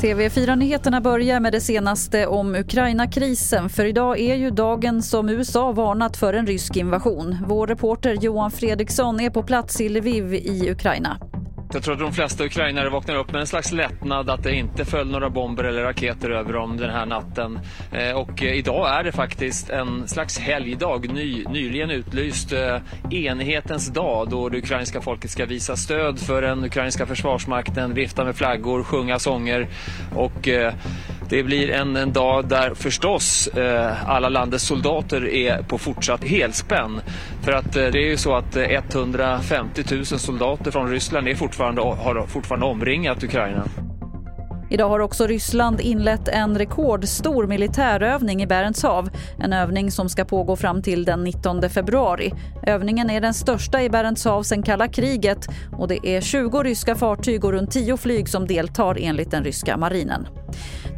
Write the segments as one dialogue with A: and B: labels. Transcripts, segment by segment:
A: TV4-nyheterna börjar med det senaste om Ukraina-krisen. För idag är ju dagen som USA varnat för en rysk invasion. Vår reporter Johan Fredriksson är på plats i Lviv i Ukraina.
B: Jag tror att de flesta ukrainare vaknar upp med en slags lättnad att det inte föll några bomber eller raketer över dem den här natten. Eh, och eh, idag är det faktiskt en slags helgdag, ny, nyligen utlyst eh, enhetens enighetens dag då det ukrainska folket ska visa stöd för den ukrainska försvarsmakten, vifta med flaggor, sjunga sånger och det blir en, en dag där förstås eh, alla landets soldater är på fortsatt helspänn. För att eh, det är ju så att eh, 150 000 soldater från Ryssland är fortfarande, har fortfarande omringat Ukraina.
A: Idag har också Ryssland inlett en rekordstor militärövning i Barents hav. En övning som ska pågå fram till den 19 februari. Övningen är den största i Barents hav sedan kalla kriget och det är 20 ryska fartyg och runt 10 flyg som deltar enligt den ryska marinen.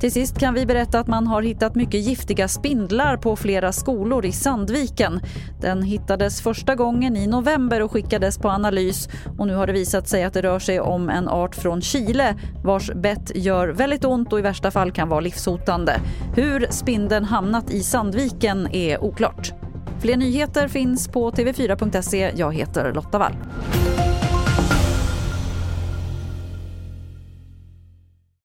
A: Till sist kan vi berätta att man har hittat mycket giftiga spindlar på flera skolor i Sandviken. Den hittades första gången i november och skickades på analys och nu har det visat sig att det rör sig om en art från Chile vars bett gör väldigt ont och i värsta fall kan vara livshotande. Hur spindeln hamnat i Sandviken är oklart. Fler nyheter finns på tv4.se. Jag heter Lotta Wall.